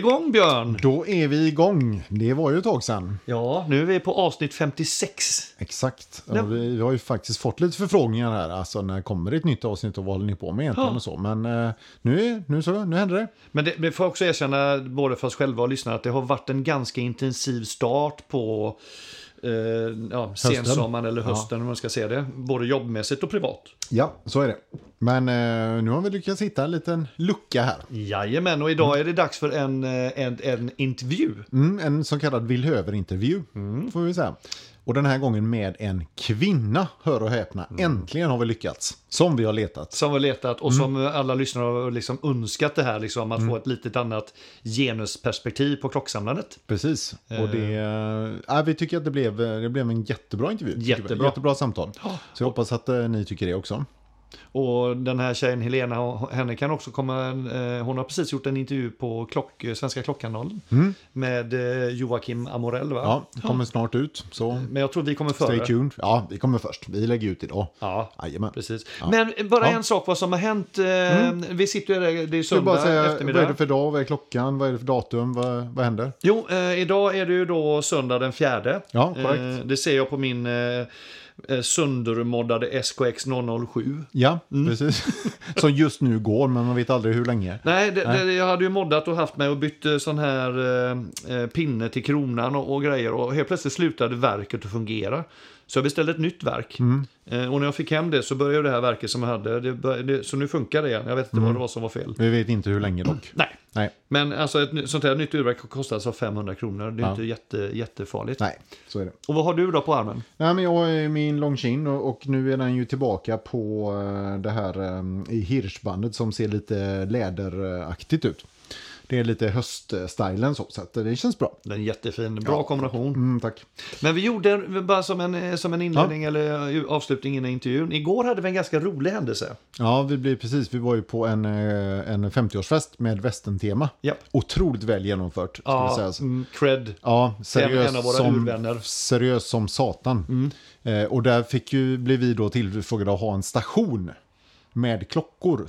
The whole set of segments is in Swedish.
igång Björn! Då är vi igång. Det var ju ett tag sedan. Ja, nu är vi på avsnitt 56. Exakt. Och vi har ju faktiskt fått lite förfrågningar här. Alltså när kommer det ett nytt avsnitt och vad håller ni på med egentligen Ja. och så. Men eh, nu, nu, så, nu händer det. Men det, det får också erkänna, både för oss själva och lyssnarna, att det har varit en ganska intensiv start på eh, ja, sensommaren eller hösten, om man ska säga det. Både jobbmässigt och privat. Ja, så är det. Men eh, nu har vi lyckats hitta en liten lucka här. Jajamän, och idag är det dags för en, eh, en, en intervju. Mm, en så kallad Villhöver-intervju, Mm. får vi säga. Och den här gången med en kvinna, hör och häpna. Mm. Äntligen har vi lyckats. Som vi har letat. Som har letat och som alla lyssnare har liksom önskat det här, liksom, att få ett litet annat genusperspektiv på klocksamlandet. Precis. Och det, eh, äh, vi tycker att det blev, det blev en jättebra intervju. vi. Jättebra. Jättebra samtal. Så jag hoppas att eh, ni tycker det också. Och den här tjejen Helena, henne kan också komma, eh, hon har precis gjort en intervju på klock, Svenska Klockkanalen med eh, Joakim Amorell va? Ja, det kommer snart ut. Så Men jag tror vi kommer före. stay tuned. Ja, vi kommer först. Vi lägger ut idag. Ja, Jajamän. precis. Men bara Ja. en sak vad som har hänt. Eh, Vi sitter ju där, det är vi bara söndag säga, vad eftermiddag. är det för dag, vad är klockan, vad är det för datum, vad, vad händer? Jo, eh, idag är det ju då söndag den fjärde. Ja, korrekt. Eh, det ser jag på min eh, eh, söndermoddade SKX 007. Ja, Mm. precis. Som just nu går, men man vet aldrig hur länge. Nej, det, Det, jag hade ju moddat och haft med och bytt eh, sån här eh, eh, pinne till kronan och, och grejer. Och helt plötsligt slutade verket att fungera. Så jag beställde ett nytt verk. Mm. Eh, och när jag fick hem det så började det här verket som jag hade. Det, bör- det, så nu funkar det igen. Jag vet inte Mm. vad det var som var fel. Vi vet inte hur länge dock. Nej. Nej, Men alltså ett sånt här nytt urverk kostar alltså 500 kronor. Det är Ja. inte jätte, jättefarligt. nej, så är det. Och vad har du då på armen? Nej, men jag har min Longchin och, och nu är den ju tillbaka på eh, det här eh, i hirschbandet som ser lite läderaktigt ut. Det är lite höststylen så, så att det känns bra. Den är jättefin. Bra Ja. kombination. Mm, tack. Men vi gjorde, bara som en, som en inledning eller eh, avslutning innan intervjun. Igår hade vi en ganska rolig händelse. Ja, vi blev precis, vi var ju på en, eh, en 50-årsfest med västern-tema. Japp. Otroligt väl genomfört, Ja, säga. mm, cred. Ja, seriös som, urvänner. Mm. seriös som satan. Eh, och där fick ju, blev vi då tillfrågade att ha en station med klockor,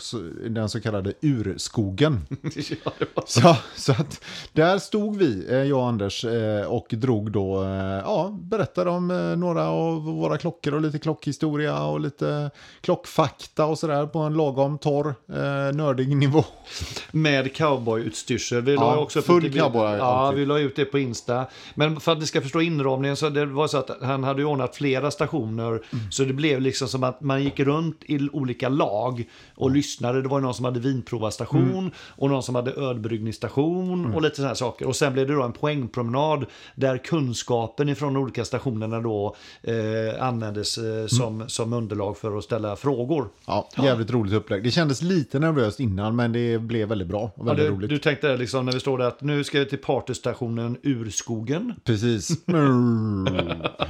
den så kallade urskogen. ja. Så, så att där stod vi, eh, jag och Anders, eh, och drog då, eh, ja, berättade om några av våra klockor och lite klockhistoria och lite klockfakta och sådär på en lagom torr, nördig nivå. Med cowboyutstyrsel. Vi la Ja, också full bild- cowboy- Ja, vi la ut det på Insta. Men för att ni ska förstå inramningen så det var så att han hade ordnat flera stationer. Mm. Så det blev liksom som att man gick runt i olika lag och lyssnade. Det var någon som hade vinprovarstation Mm. och någon som hade ölbryggningsstation och lite sådana saker. Och sen blev det då en poängpromenad där kunskapen ifrån de olika stationerna då eh, användes Mm. eh, som, som underlag för att ställa frågor. Ja, jävligt roligt upplägg. Det kändes lite nervöst innan, men det blev väldigt bra och Ja, väldigt du, roligt. du tänkte liksom när vi står där att nu ska vi till partystationen Urskogen. Precis. Mm.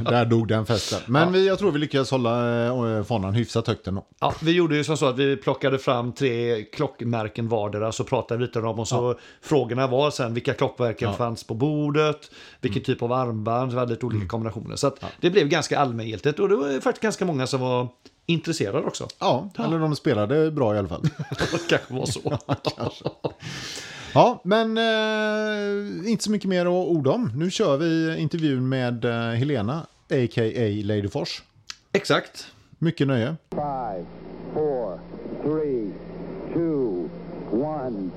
Där dog den festen. Men vi, jag tror vi lyckades hålla eh, fanan hyfsat högt ändå. Ja, vi gjorde ju som så att vi plockade fram tre klockmärken vardera så pratade vi lite om dem och så frågorna var sen vilka klockmärken Ja. fanns på bordet, vilken typ av armband, så vi hade lite olika kombinationer. Så att det blev ganska allmängiltigt och det var faktiskt ganska många som var intresserade också. Ja, eller de spelade bra i alla fall. Det kanske var så. Ja, men eh, inte så mycket mer att orda om. Nu kör vi intervjun med eh, Helena, a.k.a. Lady Fors. Exakt. Mycket nöje. Five, one,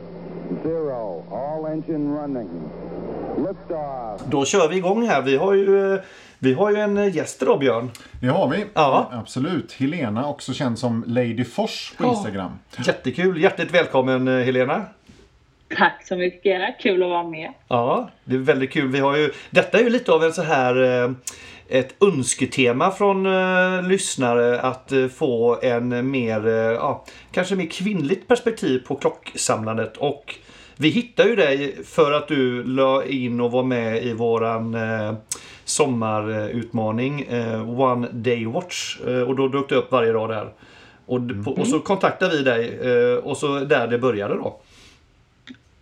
zero. All engine running. Liftoff. Då kör vi igång här. Vi har ju, vi har ju en gäst idag Björn. Det har vi. Ja. Absolut. Helena, också känd som Lady Fors på Ja. Instagram. Jättekul. Hjärtligt välkommen eh, Helena. Tack så mycket, kul att vara med. Ja, det är väldigt kul. Vi har ju, detta är ju lite av en så här eh, ett önsketema från eh, lyssnare att eh, få en mer, eh, ja, kanske mer kvinnligt perspektiv på klocksamlandet. Och vi hittade ju dig för att du la in och var med i våran eh, sommarutmaning eh, One Day Watch. Och då dök det upp varje dag där. Och, d- på, och så kontaktade vi dig och så där det började då.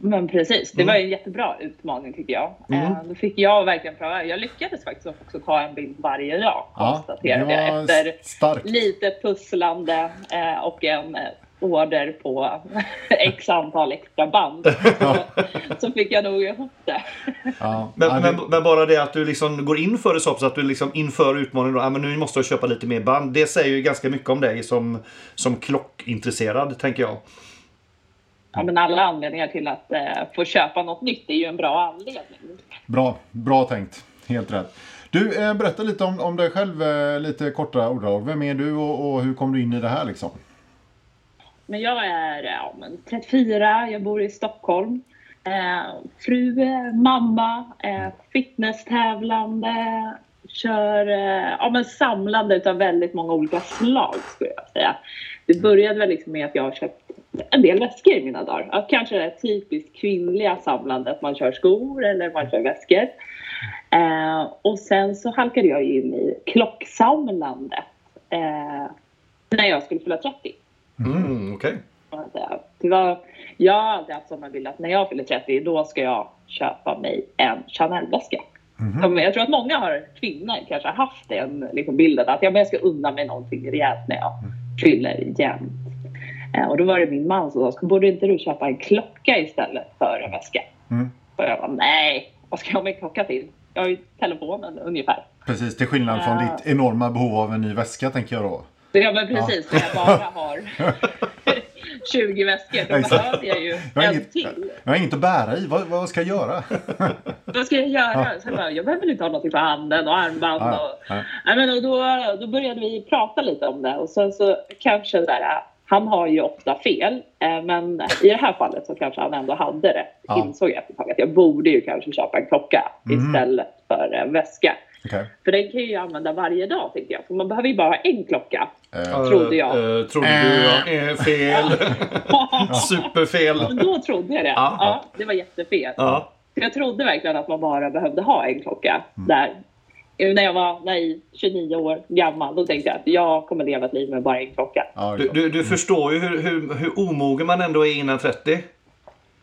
Men precis, det var en jättebra utmaning tycker jag. Eh, Då fick jag verkligen pröva. Jag lyckades faktiskt också ta en bild varje dag Ja, konstaterade det jag efter starkt. lite pusslande eh, och en eh, order på x antal extra band. Så, så fick jag nog ihop det. Ja. Men, Ja, men, men bara det att du liksom går in för det så, så att du liksom inför utmaningen då, ah, men nu måste jag köpa lite mer band. Det säger ju ganska mycket om dig som, som klockintresserad, tänker jag. Ja, men alla anledningar till att eh, få köpa något nytt är ju en bra anledning. Bra, bra tänkt. Helt rätt. Du, eh, berätta lite om, om dig själv, eh, lite korta ordalag. Vem är du och, och hur kom du in i det här liksom? Men jag är ja, men 34, jag bor i Stockholm. Eh, fru, mamma, eh, fitnesstävlande, kör eh, ja, men samlande utav väldigt många olika slag skulle jag säga. Det började väl liksom med att jag har köpt en del väskor i mina dagar. Ja, kanske det typiskt kvinnliga samlandet, man kör skor eller man kör väskor. Eh, och sen så halkade jag in i klocksamlandet eh, när jag skulle fylla 30. Mm, säga. Det var, jag har alltid haft som en bild att när jag fyller 30 då ska jag köpa mig en Chanel-väska. Som Jag tror att många har, kvinnor kanske har haft den liksom bilden att ja, men jag ska unna mig någonting rejält när jag fyller jämnt. Eh, och då var det min man som sa, borde inte du köpa en klocka istället för en väska? Mm. Och jag bara, nej, vad ska jag ha en klocka till? Jag har ju telefonen ungefär. Precis, till skillnad från Ja. ditt enorma behov av en ny väska tänker jag då. Ja men precis, när jag bara har 20 väskor då behöver jag ju Jag en inget, till. jag har inget att bära i, vad, vad ska jag göra? Vad ska jag göra? Så jag, bara, jag behöver inte ha någonting på handen och armband. Ja, Och, ja. Men och då, då började vi prata lite om det och sen så kanske där, han har ju ofta fel eh, men i det här fallet så kanske han ändå hade det. Ja. Insåg jag efter ett tag att jag borde ju kanske köpa en klocka Mhm. istället för en väska. Okej. För den kan jag ju använda varje dag tänkte jag. För man behöver ju bara ha en klocka. Eh, Trodde jag. Eh, trodde du, ja. Eh, fel. Superfel. Men då trodde jag det. Ja. Ja, det var jättefel. Ja. Jag trodde verkligen att man bara behövde ha en klocka där. När jag var naiv, 29 år gammal, då tänkte jag att jag kommer leva ett liv med bara en klocka. Du, du, du förstår ju hur, hur, hur omogen man ändå är innan 30.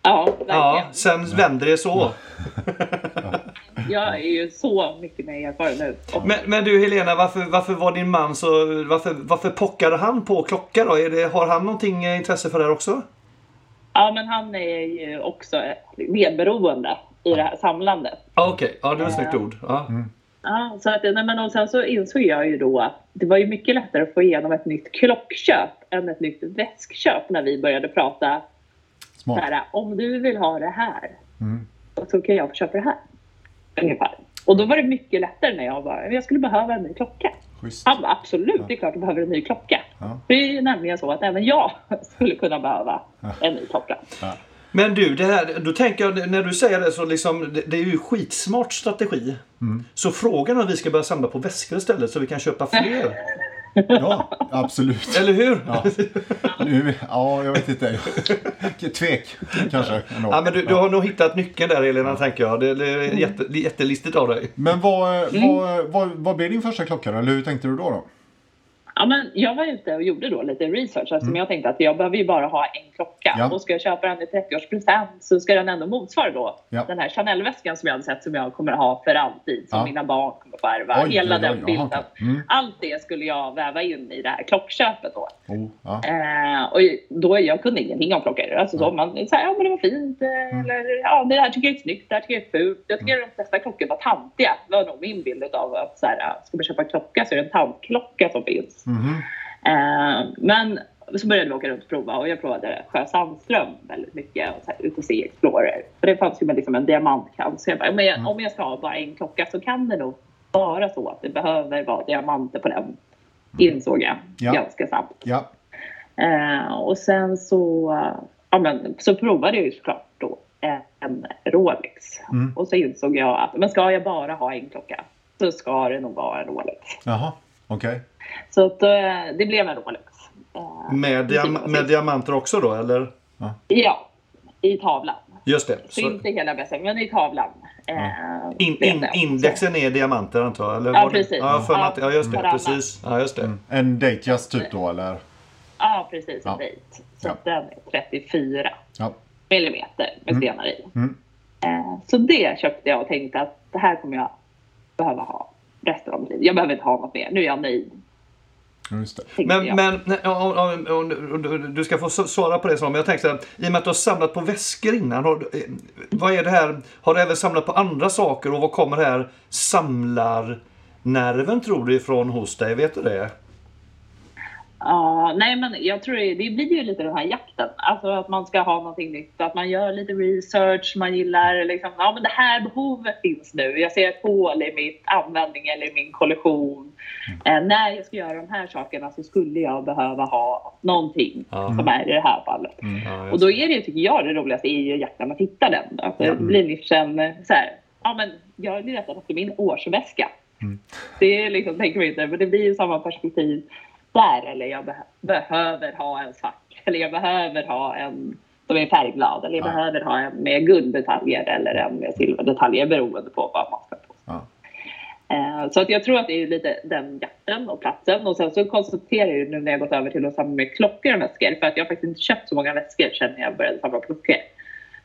Ja, verkligen. Ja, sen vänder det så. Jag är ju så mycket mer erfaren nu. Men, men du Helena, varför, varför var din man så... Varför, varför pockade han på klocka då? Är det, har han någonting eh, intresse för det här också? ja, men han är ju också medberoende i det här samlandet. Okej, ja det var ett snyggt ord. Ja. Ja, så att, nej, men och sen så insåg jag ju då att det var ju mycket lättare att få igenom ett nytt klockköp än ett nytt väskköp när vi började prata Smart. här, om du vill ha det här Mm. så kan jag få köpa det här. Ungefär. Och då var det mycket lättare när jag bara, jag skulle behöva en ny klocka. Schysst. Han bara, absolut, det är klart du behöver en ny klocka. Ja. Det är ju nämligen så att även jag skulle kunna behöva en ny klocka. Men du, det här, då tänker jag när du säger det så liksom, det, det är ju skitsmart strategi. Så frågan är om vi ska börja samla på väskor istället så vi kan köpa fler. Ja, absolut. Eller hur? Ja. Nu, ja, jag vet inte. Tvek kanske. ändå. Ja, men du, du har nog hittat nyckeln där Helena, tänker jag. Det, det är jätte, det är jättelistigt av dig. Men vad, Mm. vad, vad, vad blev din första klocka? Eller hur tänkte du då? då? Ja, men jag var ute och gjorde då lite research eftersom jag tänkte att jag behöver ju bara ha en klocka. Ja. Och ska jag köpa den i 30-årspresent så ska den ändå motsvara då Ja. den här Chanel-väskan som jag hade sett som jag kommer ha för alltid. Som Ja. mina barn kommer få ärva. Hela oj, den bilden. Mm. Allt det skulle jag väva in i det här klockköpet då. Oh, ja. Eh, och då jag kunde ingenting om klockor. Alltså så man så här, ja men det var fint. eh, Eller ja, det här tycker jag är snyggt, det här tycker jag är fult. Jag tycker de flesta klockor var tantiga. Det var nog min bild av att så här, ska man köpa en klocka så är det en tantklocka som finns. Eh, men så började vi åka runt och prova och jag provade Sjö Sandström väldigt mycket och så här, ut och se Explorer. För det fanns ju med liksom en diamantkant. Så jag bara, men jag, om jag ska ha bara en klocka så kan det nog vara så att det behöver vara diamanter på den. Insåg jag Ja. ganska snabbt. ja. Eh, och sen så, ja, men, så provade jag ju såklart då en Rolex. Mm. Och så insåg jag att men ska jag bara ha en klocka så ska det nog vara en Rolex. Jaha, okej. Så att, eh, det blev en Rolex. Eh, Med, diam med diamanter också då, eller? Ja, i tavlan. Just det. Så, Så inte hela bästen, men i tavlan. Eh, in, in, indexen är diamanter antar jag? Eller Ja, det- precis. Ja, för Ja, att, ja, just det. Precis. Ja, just det. Mm. En Datejust typ då eller? Ja, precis. En Ja. date. Så Ja. den är 34 Ja. millimeter med stenar i. Mm. Så det köpte jag och tänkte att det här kommer jag behöva ha resten av mitt liv. Jag behöver inte ha något mer. Nu är jag nöjd. Just det. tänkte Men, jag. men ja, ja, ja, du- ska få svara på det så, men jag tänkte så här, i och med att du har samlat på väskor innan, har, eh, vad är det här, har du även samlat på andra saker och vad kommer det här samlarnerven tror du ifrån hos dig? Vet du det? Ja, nej men jag tror det, det blir ju lite den här jakten. Alltså att man ska ha någonting nytt, att man gör lite research, man gillar liksom, ja men det här behovet finns nu. Jag ser ett hål i mitt användning eller i min kollektion. Eh, när jag ska göra de här sakerna så skulle jag behöva ha någonting Ja. som är i det här fallet. Ja, just Och då är det, tycker jag, det roligaste är ju jakten att hitta den. Alltså, det blir nischen eh, så här, ja men jag letar efter min årsväska. Det är liksom, tänker man inte, men det blir ju samma perspektiv där. Eller jag beh- behöver ha en svart. Eller jag behöver ha en som är färgglad. Eller jag Ja. behöver ha en med gulddetaljer eller en med silverdetaljer beroende på vad man ska på. Ja. Eh, Så att jag tror att det är lite den jakten och platsen. Och sen så konstaterar jag ju nu när jag gått över till att samla med klockor och väskor. För att jag har faktiskt inte köpt så många väskor sen jag började samla klockor.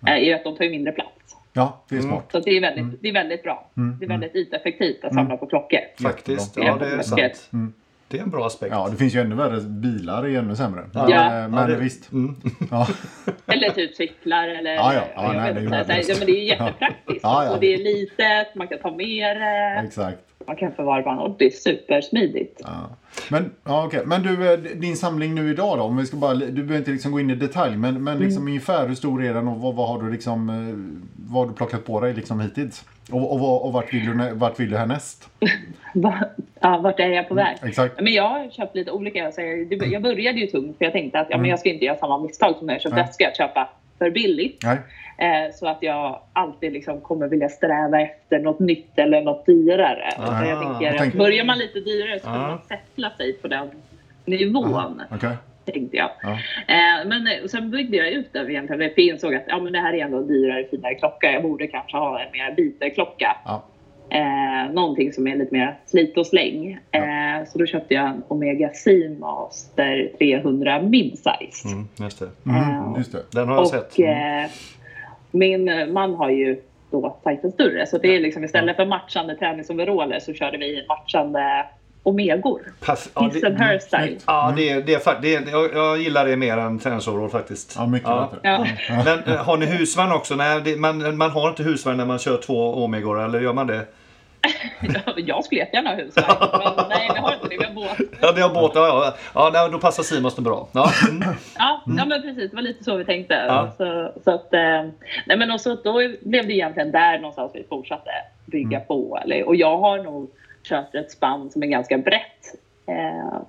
eh, Är ju att de tar ju mindre plats. Ja, det är smart. Så det är väldigt, det är väldigt bra. Mm, Det är väldigt yteffektivt att samla på klockor. Faktiskt, ja det är sant. Det är en bra aspekt. Ja, det finns ju ännu värre. Bilar är ännu sämre. Ja. Men, men det- visst. Mm. Ja. Eller typ cyklar eller... Ja, ja. Nej, det är ju ja, men det är ju jättepraktiskt. Ja, ja. Och det är litet, man kan ta med det. Exakt. Man kan förvara det och det är supersmidigt. Ja. Men, ja, okej. men du, eh, din samling nu idag då? Om vi ska bara, du behöver inte liksom gå in i detalj, men, men liksom Mm. ungefär hur stor är den och vad, vad har du liksom, eh, vad har du plockat på dig liksom hittills? Och, och, och vart, vill du, vart vill du härnäst? Ja, vart är jag på väg? Exakt. Men jag har köpt lite olika. Så jag, jag började ju tungt för jag tänkte att ja, men jag ska inte göra samma misstag som när jag köpte. Att köpa för billigt. Nej. Eh, så att jag alltid liksom kommer vilja sträva efter något nytt eller något dyrare. Ah, så jag tänker, jag tänker- börjar man lite dyrare så kan Ah. man sätta sig på den nivån. Okej. Tänkte jag. Ja. Eh, men eh, sen byggde jag ut det egentligen. För jag insåg att ja, men det här är ändå en dyrare, finare klocka. Jag borde kanske ha en mer biterklocka. Ja. Eh, någonting som är lite mer slit och släng. Eh, så då köpte jag en Omega Seamaster 300 midsize. Mm, just det. Mm, just det. Den har jag och sett. Mm. eh, min man har ju då sajten större. Så det är liksom istället för matchande träningsoveraller så körde vi matchande Omegor. Pass, ja, His det, and her style. ja, det, är- det är, det är, jag, jag gillar det mer än träningsoverall faktiskt. Ja, mycket bättre. Ja. Men eh, har ni husvagn också? Nej, det, man, man har inte husvagn när man kör två Omegor, eller gör man det? jag skulle jättegärna ha husvagn. Men nej, vi har inte det. Vi har båt. Ja, det har båtar. Ja, ja nej, då passar Simons bra. Ja. Mm. Ja, ja men precis. Det var lite så vi tänkte. Ja. Så, så att, eh, nej men också, då blev det egentligen där någonstans vi fortsatte bygga på. Eller, och jag har nog kört ett spann som är ganska brett. Eh,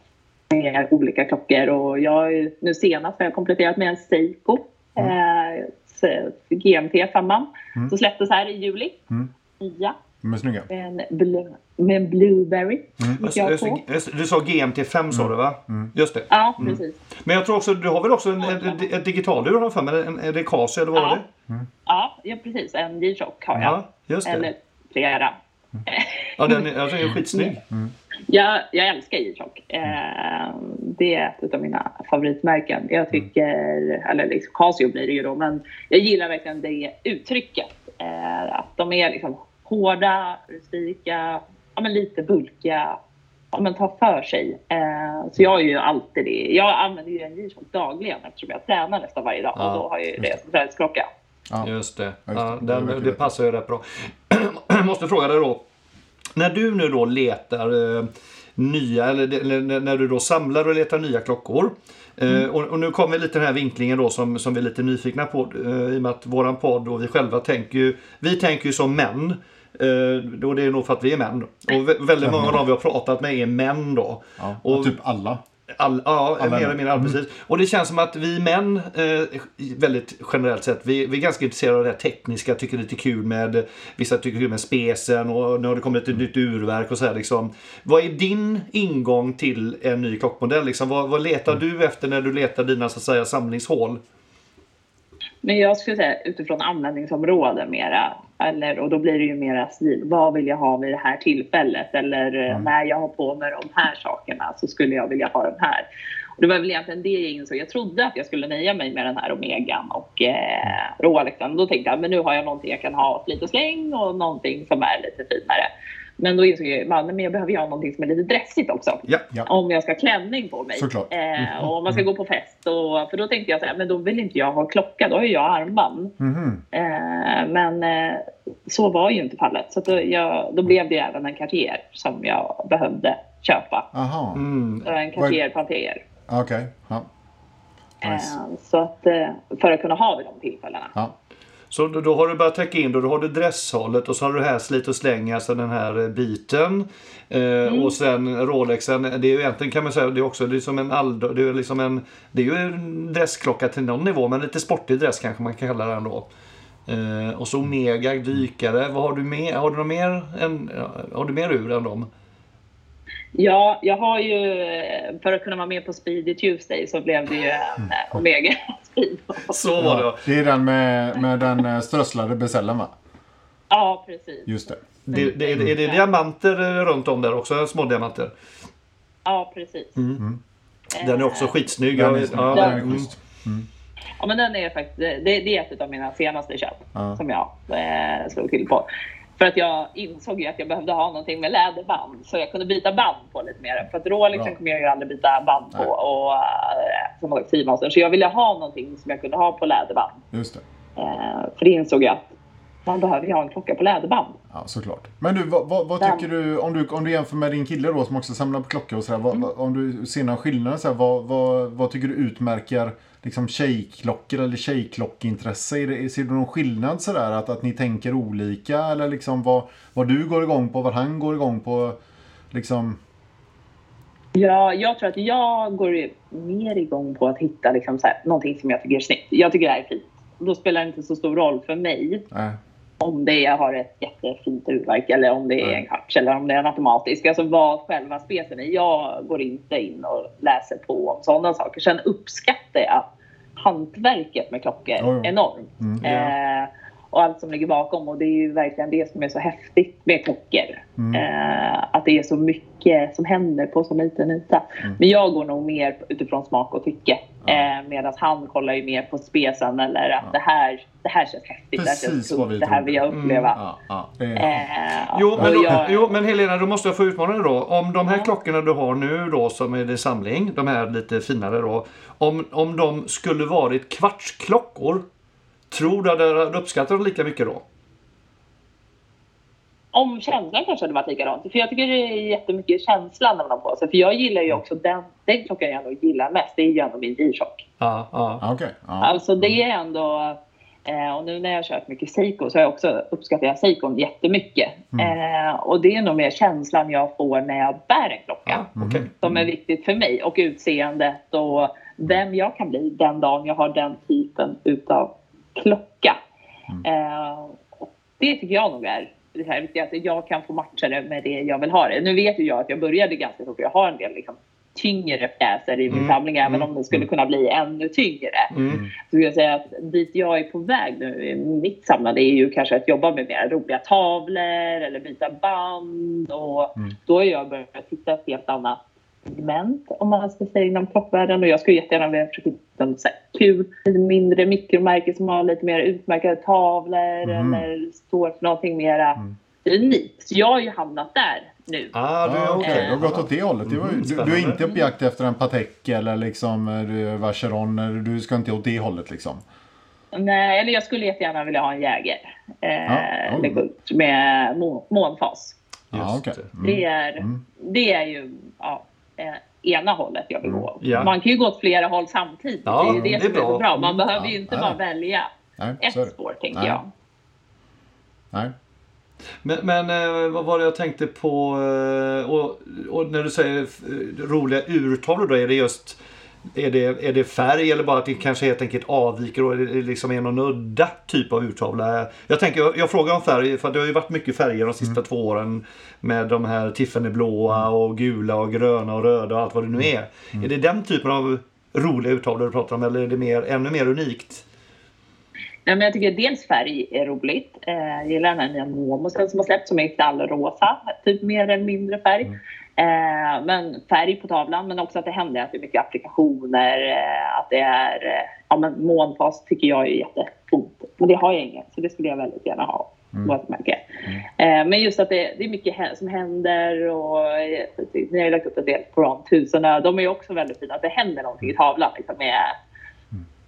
med olika klockor. Och jag, nu senast har jag kompletterat med en Seiko. Eh, så- GMT 5 Mm. som släpptes här i juli. Mm. Nya. De är snygga. Med en, blue, med en Blueberry. Mm. gick jag på. Du sa GMT5 sa du va? Just det. Ja, precis. Men jag tror också, du har väl också en, ett, ett digitallur har för mig? En, en Recasio eller vad var Ja. det? Ja, ja, precis. En G-Shock har jag. Ja, just det. Eller flera. Ja, den är, alltså, är skitsnygg. Jag, jag älskar G-Shock. Eh, det är ett av mina favoritmärken. Jag tycker, eller liksom Casio blir det ju då, men jag gillar verkligen det uttrycket. Eh, att de är liksom hårda, rustika, ja, men lite bulkiga. Ja, men ta för sig. Eh, så jag är ju alltid det. Jag använder ju en G-Shock dagligen eftersom jag tränar nästan varje dag. Ja, och då har jag ju det som träningsklocka. Ja. Just det. just Ja, det. Det den, det passar ju rätt bra. Jag måste fråga dig då. När du nu då letar eh, nya, eller, eller när- när du då samlar och letar nya klockor. Eh, och, och nu kommer lite den här vinklingen då som, som vi är lite nyfikna på. Eh, I och med att våran podd och vi själva tänker ju, vi tänker ju som män. Eh, då det är nog för att vi är män. Och vä- väldigt många av dem vi har pratat med är män då. Ja. Och- typ alla. All, ja, mer eller mindre. ja, Precis. Och det känns som att vi män, eh, väldigt generellt sett, vi, vi är ganska intresserade av det här tekniska, tycker det är lite kul med, vissa tycker det är kul med spesen och nu har det kommit ett nytt urverk och så här liksom. Vad är din ingång till en ny klockmodell? Liksom? Vad, vad letar du efter när du letar dina så att säga samlingshål? Men jag skulle säga utifrån användningsområde mera. Eller, och då blir det ju mera stil. Vad vill jag ha vid det här tillfället? Eller eh, när jag har på mig de här sakerna så skulle jag vilja ha den här. Och det var väl egentligen det jag insåg. Jag trodde att jag skulle nöja mig med den här Omegan och eh, Rolexen. Då tänkte jag men nu har jag någonting jag kan ha slit och släng och någonting som är lite finare. Men då insåg jag att jag behöver ha någonting som är lite dressigt också. Ja. Ja. Om jag ska ha klänning på mig. Såklart. Eh, och om man ska gå på fest. Och, för då tänkte jag så här, men då vill inte jag ha klocka, då har ju jag armband. Mhm. Eh, men eh, så var ju inte fallet. Så att då, jag, då blev det även en Cartier som jag behövde köpa. Aha, Mm. En Cartier Panter. okej. Ja. Nice. Eh, så att, eh, för att kunna ha vid de tillfällena. Ja. Så då, då har du börjat täcka in då, då har du dresshållet och så har du här slit och släng, alltså den här eh, biten. Eh, Och sen Rolexen, det är ju egentligen kan man säga, det är också det är som en Aldo, det är liksom en, det är ju en dressklocka till någon nivå, men lite sportig dress kanske man kan kalla den då. Eh, och så Omega dykare, vad har du mer? Har du något mer, än, har du mer ur än dem? Ja, jag har ju, eh, för att kunna vara med på Speedy Tuesday så blev det ju en eh, Omega Speed. Så var det Ja, det är den med, med den eh, strösslade besällen va? Ja, precis. Just det. det, det, är, det, är det diamanter eh, runt om där också? Små diamanter? Ja, precis. Mm. Den är också skitsnygg. Den är, ja, den är mm. schysst. Ja, men den är faktiskt, det, det är ett av mina senaste köp Ja. som jag eh, slog till på. För att jag insåg ju att jag behövde ha någonting med läderband så jag kunde byta band på lite mer. För att Rolexen Bra. kommer jag ju aldrig byta band på Nej. och eh, som sagt Seamaster. Så jag ville ha någonting som jag kunde ha på läderband. Just det. Eh, för det insåg jag att man behöver ju ha en klocka på läderband. Ja, såklart. Men du, vad, vad, vad tycker du om, du, om du jämför med din kille då som också samlar på klockor och sådär. Vad, om du ser några skillnader så här, vad, vad, vad tycker du utmärker liksom tjejklockor eller tjejklockintresse? Det, ser du någon skillnad sådär att, att ni tänker olika eller liksom vad, vad du går igång på, vad han går igång på? Liksom, Ja, jag tror att jag går mer igång på att hitta liksom så här, någonting som jag tycker är snyggt. Jag tycker det här är fint. Då spelar det inte så stor roll för mig nej. Om det är, har ett jättefint urverk eller om det är en kvarts eller om det är en automatisk. Alltså vad själva specen är. Jag går inte in och läser på om sådana saker. Sen uppskattar jag hantverket med klockor jo. enormt. Mm. Eh, och allt som ligger bakom. Och det är ju verkligen det som är så häftigt med klockor. Mm. Eh, att det är så mycket som händer på så liten yta. Mm. Men jag går nog mer utifrån smak och tycke. Eh, Medan han kollar ju mer på specen eller att det, här, det här känns häftigt. det här Precis känns vi Det här vill jag uppleva. Ja, ja, är, Eh, Jo men, då, jag- jo, men Helena, då måste jag få utmana dig då. Om de här Ja. klockorna du har nu då som är i samling, de här lite finare då. Om, om de skulle varit kvartsklockor, tror du att du hade uppskattat dem lika mycket då? Om känslan kanske hade varit likadant. För jag tycker det är jättemycket känslan när man har på sig. För jag gillar ju också den, den klockan jag nog gillar mest. Det är ju ändå min G-Shock. Ja, ja. ja, okej. Ja. Alltså det är ändå... Eh, och nu när jag har kört mycket Seiko så har jag också uppskattat jag Seikon jättemycket. Eh, och det är nog mer känslan jag får när jag bär en klocka. ja okej. Som är viktigt för mig. Och utseendet och vem jag kan bli den dagen jag har den typen utav klocka. Eh, och det tycker jag nog är det här viktiga. Att jag kan få matcha det med det jag vill ha det. Nu vet ju jag att jag började ganska stort. Jag har en del liksom, tyngre pjäser i min Mm. samling. Även Mm. om det skulle kunna bli ännu tyngre. Mm. Så skulle jag säga att dit jag är på väg nu i mitt samlande är ju kanske att jobba med mer roliga tavlor eller byta band. Och Mm. Då har jag börjat titta ett helt annat segment om man ska säga inom klockvärlden. Och jag skulle jättegärna vilja försöka hitta något så här kul, lite mindre mikromärke som har lite mer utmärkade tavlor Mm. eller står för någonting mera Mm. unikt. Så jag har ju hamnat där nu. Ah, du, Ja, okej. okej, du har gått åt det hållet. Det var, Mm, du, du är inte på jakt efter en Patek eller liksom du, Vacheron. Du ska inte åt det hållet liksom. Nej, eller jag skulle jättegärna vilja ha en Jäger. Eh, Ja, oj. med månfas. Just okej. det. Mm. Det är, Mm. det är ju ja, eh, ena hållet jag vill gå. Ja. Man kan ju gå åt flera håll samtidigt. Ja, det är ju det, det är som är bra. så bra. Man Mm. behöver ju inte bara välja Nej, ett är spår, tänker Nej. jag. Nej. Men, men eh, vad var det jag tänkte på? eh, Och, och när du säger roliga urtavlor då, är det just är det, är det färg eller bara att det kanske helt enkelt avviker och det liksom är någon udda typ av urtavla? Jag, tänker, jag, jag frågar om färg för det har ju varit mycket färger de sista två åren med de här Tiffany-blåa och gula och gröna och röda och allt vad det nu är. Är det den typen av roliga urtavlor du pratar om eller är det mer, ännu mer unikt? Nej, men jag tycker dels färg är roligt. Eh, jag gillar den här nya Momosen som har släppt som är knallrosa. Typ mer eller mindre färg. Mm. Eh, men färg på tavlan men också att det händer att det är mycket applikationer. Eh, att det är eh, ja, men månfas tycker jag är jättefint. Men det har jag inget så det skulle jag väldigt gärna ha. varumärke. Eh, men just att det, det är mycket som händer och eh, ni har ju lagt upp en del på de tusen. De är också väldigt fina. Att det händer någonting i tavlan liksom, med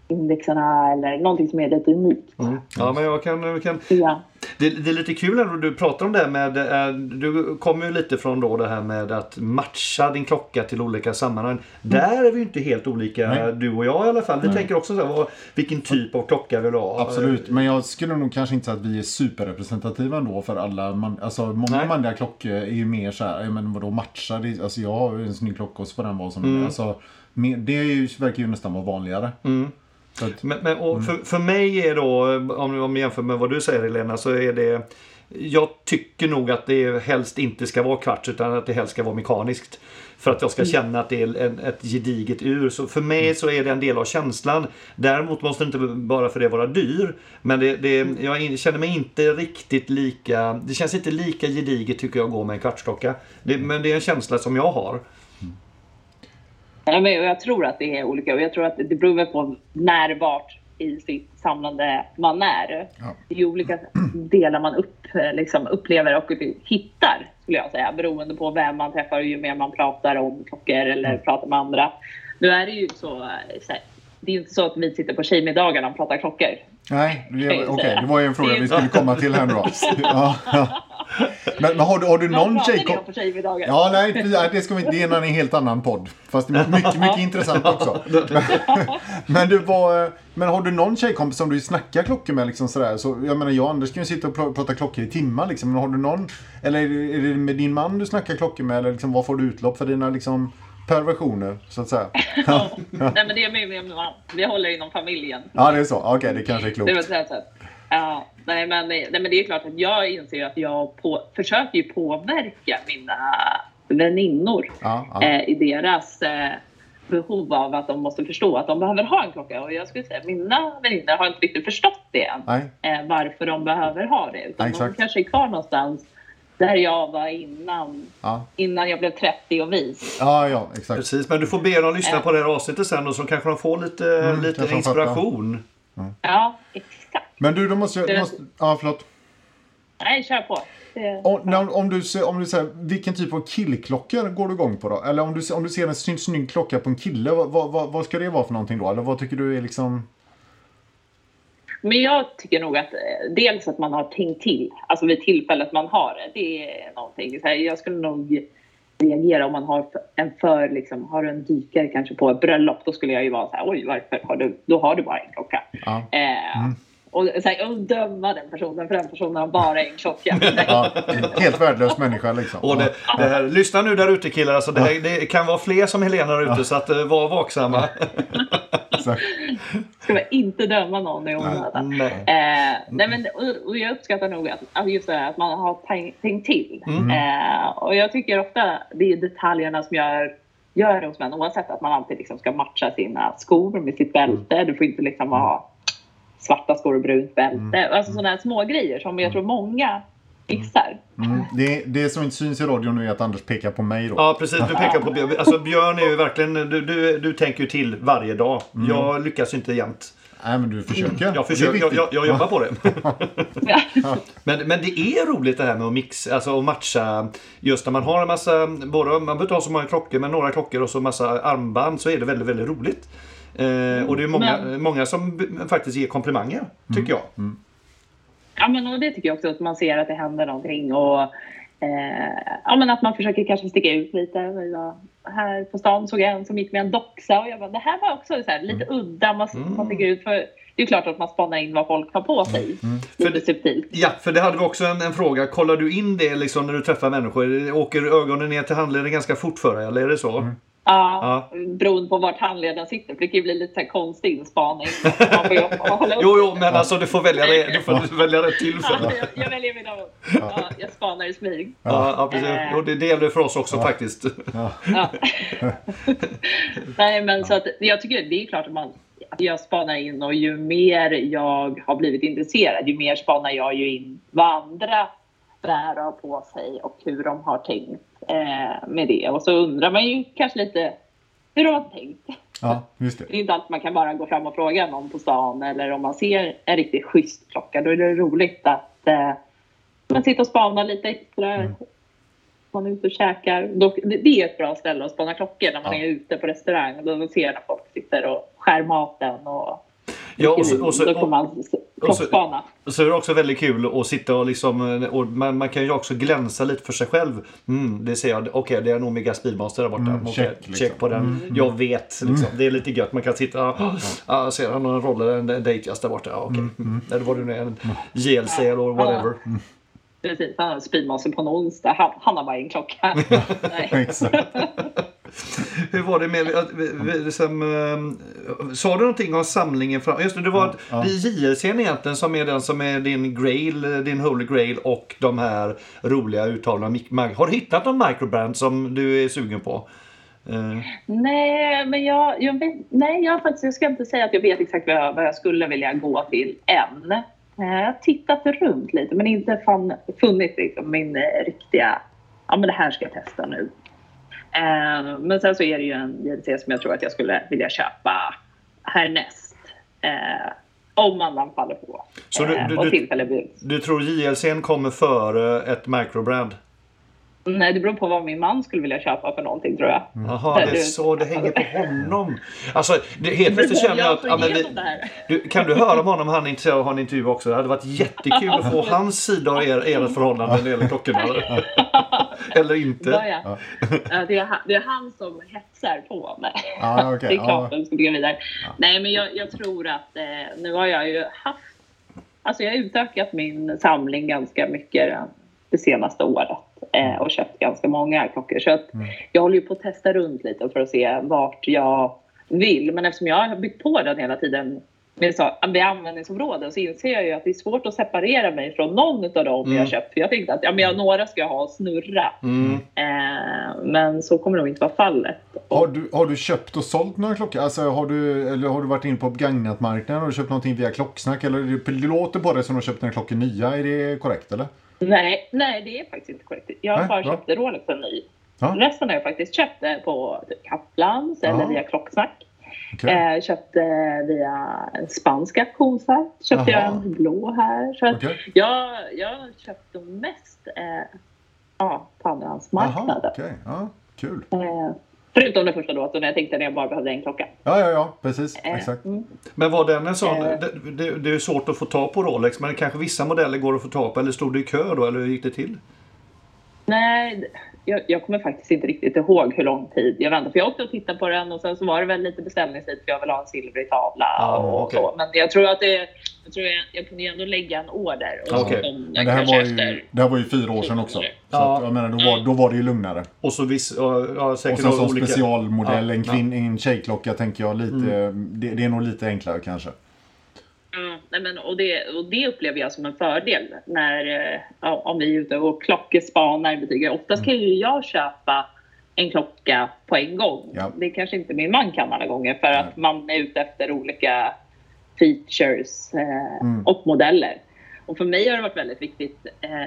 indexerna eller någonting som är lite unikt. Mm. Ja, men jag kan, jag kan Ja. Det, det är lite kul ändå du pratar om det med, eh, du kommer ju lite från då det här med att matcha din klocka till olika sammanhang. Där är vi ju inte helt olika Nej. du och jag i alla fall. Vi tänker också så här, vad, vilken typ av klocka vill du ha? Absolut, men jag skulle nog kanske inte säga att vi är superrepresentativa ändå för alla. Man, alltså, många Nej. manliga klockor är ju mer så här, men vadå matchar? Det, alltså, jag har ju en snygg klocka och så får den vara som den är. Alltså, det är ju, verkar ju nästan vara vanligare. Att, Men, men, och för, för mig är då, om, om vi jämför med vad du säger Helena, så är det jag tycker nog att det helst inte ska vara kvarts utan att det helst ska vara mekaniskt. För att jag ska känna att det är en, ett gediget ur. Så för mig så är det en del av känslan. Däremot måste inte bara för det vara dyr. Men det, det, jag in- känner mig inte riktigt lika... Det känns inte lika gediget tycker jag att gå med en kvartsklocka. Det, men det är en känsla som jag har. Ja, men jag tror att det är olika och jag tror att det beror väl på när vart i sitt samlande man är. Ja. Det är olika delar man upp, liksom, upplever och hittar skulle jag säga beroende på vem man träffar och ju mer man pratar om klockor eller pratar med andra. Nu är det ju så, så här, det är ju inte så att vi sitter på tjejmiddagarna och pratar klockor. nej, okej, säga. det var ju en fråga vi skulle komma till här nu då. Ja, ja. Men, men har, du, har du någon tjejkompis? om på tjejmiddagar? Ja, nej, det ska vi inte. Det är en helt annan podd. Fast det är mycket, mycket intressant också. Men du var, men har du någon tjejkompis som du snackar klockor med liksom sådär? Så, jag menar, jag och Anders kan ju sitta och pr- prata klockor i timmar liksom. Men har du någon, eller är det, med din man du snackar klockor med? Eller liksom, vad får du utlopp för dina liksom perversioner, så att säga? Nej, men det är med min man. Vi håller inom familjen. Ja, det är så. Okej, det kanske är Det var klokt. så här, så här. Ja, nej, men, nej, men det är klart att jag inser att jag på, försöker ju påverka mina väninnor Ja, ja. eh, i deras eh, behov av att de måste förstå att de behöver ha en klocka. Och jag skulle säga mina väninnor har inte riktigt förstått det än. Nej. Eh, varför de behöver ha det. Utan Ja, de exakt. kanske är kvar någonstans där jag var innan, Ja. innan jag blev 30 och vis. ja, ja, exakt. Precis, men du får be dem lyssna Ja. på det här avsnittet sen och så kanske de får lite, Mm, lite inspiration. Ja, exakt. Men du, då måste jag... Måste, ja, förlåt. Nej, kör på. Det, Om, när, om du, ser- om du säger, vilken typ av killklockor går du igång på då? Eller om du, om du ser en snygg, snygg klocka på en kille, vad, vad, vad, ska det vara för någonting då? Eller vad tycker du är liksom... Men jag tycker nog att eh, dels att man har tänkt till, alltså vid tillfället man har det, det är någonting. Så här, jag skulle nog reagera om man har en för, liksom, har du en dykare kanske på ett bröllop, då skulle jag ju vara så här, oj varför har du, då har du bara en klocka. Ja. Eh, Och, så här, och döma den personen, för den personen har bara en klocka. Ja, helt värdelös människa liksom. Och det, det här, lyssna nu där ute killar, alltså det, här, det kan vara fler som Helena där ute så att uh, var vaksamma. Ska man inte döma någon i onödan. Nej. Eh, nej men, och, och jag uppskattar nog att, just det att man har tänkt, till. Eh, och jag tycker ofta det är detaljerna som gör, gör det hos män. Oavsett att man alltid liksom ska matcha sina skor med sitt bälte. Du får inte liksom ha svarta skor och brunt bälte. Alltså sådana här små grejer som jag tror många missar. Mm. Det, det som inte syns i radion nu är att Anders pekar på mig då. Ja precis, du pekar på Björn. Alltså Björn är ju verkligen, du, du, du tänker ju till varje dag. Jag lyckas ju inte jämt. Nej, men du försöker. Jag försöker, jag, jag, jag jobbar på det. Men, men det är roligt det här med att mixa, alltså att matcha. Just när man har en massa, både, man behöver inte ha så många klockor, men några klockor och så massa armband så är det väldigt, väldigt roligt. Eh, och det är många, Men- många som faktiskt ger komplimanger, tycker jag. Ja, men och det tycker jag också att man ser att det händer någonting och eh, ja, men att man försöker kanske sticka ut lite. Här på stan såg jag en som gick med en doxa och jag bara, det här var också så här, lite udda. Man, man sticker ut för det är klart att man spanar in vad folk har på sig. Lite För- subtilt. Ja, för det hade vi också en, en fråga. Kollar du in det liksom när du träffar människor? Åker ögonen ner till handleden ganska fort för dig, eller är det så? Ja, beroende på vart handleden sitter. För det kan ju bli lite så här konstig inspaning. Jo, jo, men alltså du får välja, det, du får välja rätt tillfälle. Ja, jag, jag väljer mina ord. Ja, jag spanar i smyg. Ja, ja precis. Eh. Och det, det gäller för oss också faktiskt. Ja. Nej, men så att jag tycker det är klart att man att jag spanar in och ju mer jag har blivit intresserad, ju mer spanar jag ju in vad andra bär har på sig och hur de har tänkt eh, med det. Och så undrar man ju kanske lite hur de har tänkt. Ja, just det. Det är inte alltid man kan bara gå fram och fråga någon på stan eller om man ser en riktigt schysst klocka. Då är det roligt att eh, men sitta och spana lite extra. Mm. Man är ute och käkar. Då, det, det är ett bra ställe att spana klockor när man Ja. är ute på restaurang. Då ser när folk sitter och skär maten och Ja, och så, och så, då och, man och så- är det också väldigt kul att sitta och liksom, och man, man kan ju också glänsa lite för sig själv. Mm, det ser jag, okej det är nog Mega Speedmaster där borta. Mm, Okej, check, check, liksom. på den. Jag vet liksom. Det är lite gött. Man kan sitta, ja, ah, ser han en roll eller en Datejust där borta? Ja, okej. Mm. Eller vad det nu är, en JLC eller whatever. Precis, han har speedmaster på en onsdag. Han, han har bara en klocka. Nej. Hur var det med, liksom, eh, sa du någonting om samlingen? Fram, just det, det var att Ja. det är JLCn egentligen som är den som är din grail, eh, din holy grail och de här roliga mag- Har du hittat någon microbrand som du är sugen på? Eh, Nej, men jag, jag, vet, nej, jag, faktiskt, jag ska inte säga att jag vet exakt vad jag, vad jag skulle vilja gå till än. Jag har tittat runt lite men inte fan, funnit liksom min riktiga, ja men det här ska jag testa nu. Eh, men sen så är det ju en JLC som jag tror att jag skulle vilja köpa härnäst. Eh, om man faller på. Så du- eh, du- och tillfälle bjuds. du tror JLCn kommer före ett microbrand? Nej, det beror på vad min man skulle vilja köpa för någonting tror jag. Jaha, det är så det hänger på honom. Alltså, det, helt plötsligt känner jag att... Ja, men du, kan du höra med honom? Han är intresserad av att ha en intervju också. Det hade varit jättekul att få hans sida av er, ert förhållande när det gäller klockorna. Eller inte. Ja, ja. Det, är han, det är han som hetsar på mig. Ja, okej, det är klart ja. att ska gå vidare. Nej, men jag, jag tror att eh, nu har jag ju haft... Alltså jag har utökat min samling ganska mycket det senaste året eh, och köpt ganska många klockor. Så att Mm. jag håller ju på att testa runt lite för att se vart jag vill. Men eftersom jag har byggt på den hela tiden med, så, med användningsområden så inser jag ju att det är svårt att separera mig från någon av dem Mm. jag köpt. För jag tänkte att ja, men jag, några ska jag ha och snurra. Mm. Eh, men så kommer nog inte vara fallet. Har du, har du köpt och sålt några klockor? Alltså, har, du, eller har du varit in på begagnatmarknaden och köpt någonting via Klocksnack? Eller det, låter på det som att du har köpt några klockor nya. Är det korrekt eller? Nej, nej, det är faktiskt inte korrekt. Jag har Nej, bara bra. köpt Rolexen ny. Ja. Resten har jag faktiskt köpt eh, på typ Kaplans eller Ja. via Klocksnack. Okej. Eh, köpte via en spansk auktionssajt. Köpte Jaha. jag en blå här. Så Okej. jag, jag har köpt mest eh, ja, på andrahandsmarknaden. okej. Ja, kul. Eh, förutom den första när jag tänkte när jag bara behövde en klocka. Ja, ja, ja, precis. Eh, Exakt. mm. Men var den en sån... Eh. Det, det, det är svårt att få tag på Rolex, men kanske vissa modeller går att få tag på. Eller stod du i kö då, eller hur gick det till? Nej, jag, jag kommer faktiskt inte riktigt ihåg hur lång tid jag väntade. För jag åkte och tittade på den och sen så var det väl lite beställningstid för jag vill ha en silvrig tavla Ja, och okej. så. Men jag tror att det, jag, tror jag, jag kunde ändå lägga en order. Och så kom Men det här, var ju, det här var ju fyra år sedan också. Så Ja. att, jag menar, då, var, då var det ju lugnare. Och så viss, ja, ja, Och säkert sen som olika... specialmodell, Ja, en, kvinn, en tjejklocka tänker jag lite, det, det är nog lite enklare kanske. Ja, nej men, och, det, och det upplever jag som en fördel när, eh, ja, om vi är ute och klockespanar i butiker. Oftast kan ju jag köpa en klocka på en gång. Ja. Det kanske inte min man kan alla gånger för att man är ute efter olika features eh, Mm. och modeller. Och för mig har det varit väldigt viktigt eh,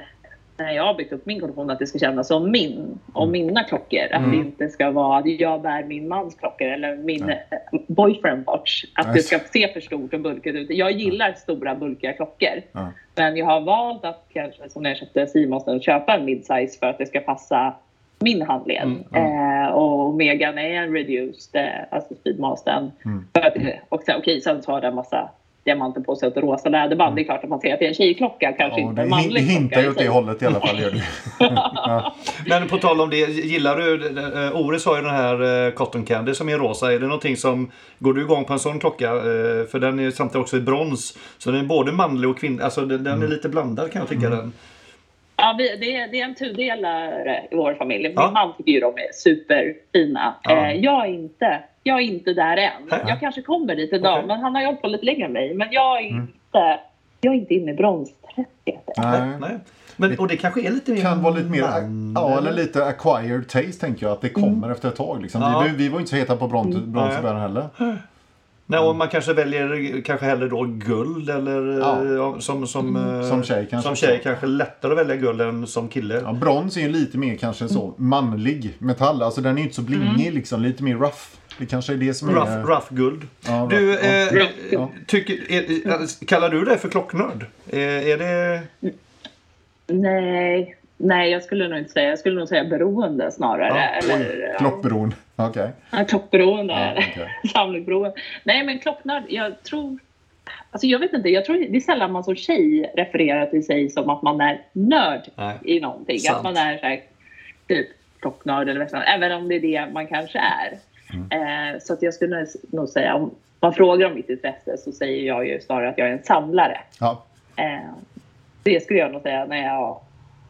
när jag har byggt upp min kollektion att det ska kännas som min och Mm. mina klockor. Att det inte ska vara att jag bär min mans klockor eller min eh, boyfriend watch. Att Nej. det ska se för stort och bulkigt ut. Jag gillar stora bulkiga klockor. Ja. Men jag har valt att kanske som när jag köpte Simonsen köpa en midsize för att det ska passa min handled. Mm, Eh, och Omegan är en reduced, eh, alltså speedmastern. Mm. För att, och sen, okej, sen så har den massa diamanter på sig och ett rosa läderband. Det är klart att man ser att det är en tjejklocka, kanske Ja, inte det en manlig hintar klocka. ju i åt det hållet i alla fall. Gör det. ja. Men på tal om det, gillar du... Uh, Oris har ju den här eh, Cotton Candy som är rosa. Är det någonting som... Går du igång på en sån klocka? Eh, för den är samtidigt också i brons. Så den är både manlig och kvinnlig. Alltså den, den är lite blandad kan jag tycka den. Ja, vi, det, är, det är en tudelare i vår familj. Min Ja. man tycker ju de är superfina. Ja. Eh, jag, är inte, jag är inte där än. Nej. Jag kanske kommer dit idag, Okej. men han har ju hållit på lite längre än mig. Men jag är, Mm. inte, jag är inte inne i bronsträsket. Nej. Nej. Men, och det kanske är lite mer... kan vara lite mer, ja eller lite acquired taste tänker jag. Att det kommer efter ett tag. Liksom. Ja. Vi, vi var ju inte så heta på brons, brons i Nej. början heller. Nej, och man kanske väljer kanske hellre då guld eller Ja. ja, som, som, eh, Som tjej kanske Som tjej kanske lättare att välja guld än som kille. Ja, brons är ju lite mer kanske så manlig metall. Alltså den är ju inte så blingig liksom. Lite mer rough. Det kanske är det som är... Rough, rough guld. Ja, du, rough. eh, Ja. eh, tycker, är, är- kallar du dig för klocknörd? Eh, är det... Nej, nej, jag skulle nog inte säga. Jag skulle nog säga beroende snarare. Ja, eller, ja, Klockberoende. Okej. ja, klockberoende. Ja, eller okej. Samlingsberoende. Nej, men klocknörd. Jag tror... Alltså jag vet inte. Jag tror det är sällan man som tjej refererar till sig som att man är nörd Nej. i någonting. Sant. Att man är så här, typ klocknörd eller vad Även om det är det man kanske är. Mm. Eh, så att jag skulle nog- säga, om man frågar om mitt intresse så säger jag ju snarare att jag är en samlare. Ja. Eh, det skulle jag nog säga när jag...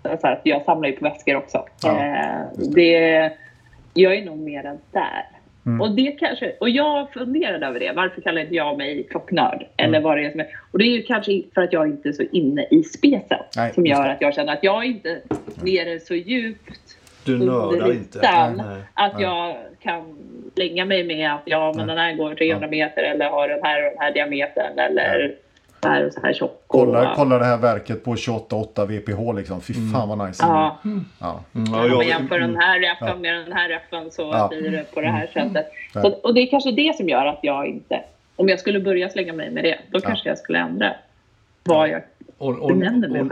Så här, att jag samlar ju på väskor också. Ja, eh, just det, jag är nog mer än där. Mm. Och, det kanske, och jag funderade över det. Varför kallar inte jag mig klocknörd? Mm. Eller vad det är som är. Och det är ju kanske för att jag inte är så inne i specen. Nej, som gör det. att jag känner att jag är inte nere så djupt Du nördar inte. ytan Nej. att Nej. jag kan lägga mig med att ja, men Nej. den här går 300 meter eller har den här och den här diametern eller så här och så här tjock. och- Kolla, kolla det här verket på 28,8 VPH liksom. Fy fan vad nice. Ja, Ja. Mm, om ja, man jag, jämför den här räffen med den här räffen så Ja. blir det på det här sättet. Ja. Så, och det är kanske det som gör att jag inte... Om jag skulle börja slänga mig med det, då kanske jag skulle ändra vad jag... och, och, och,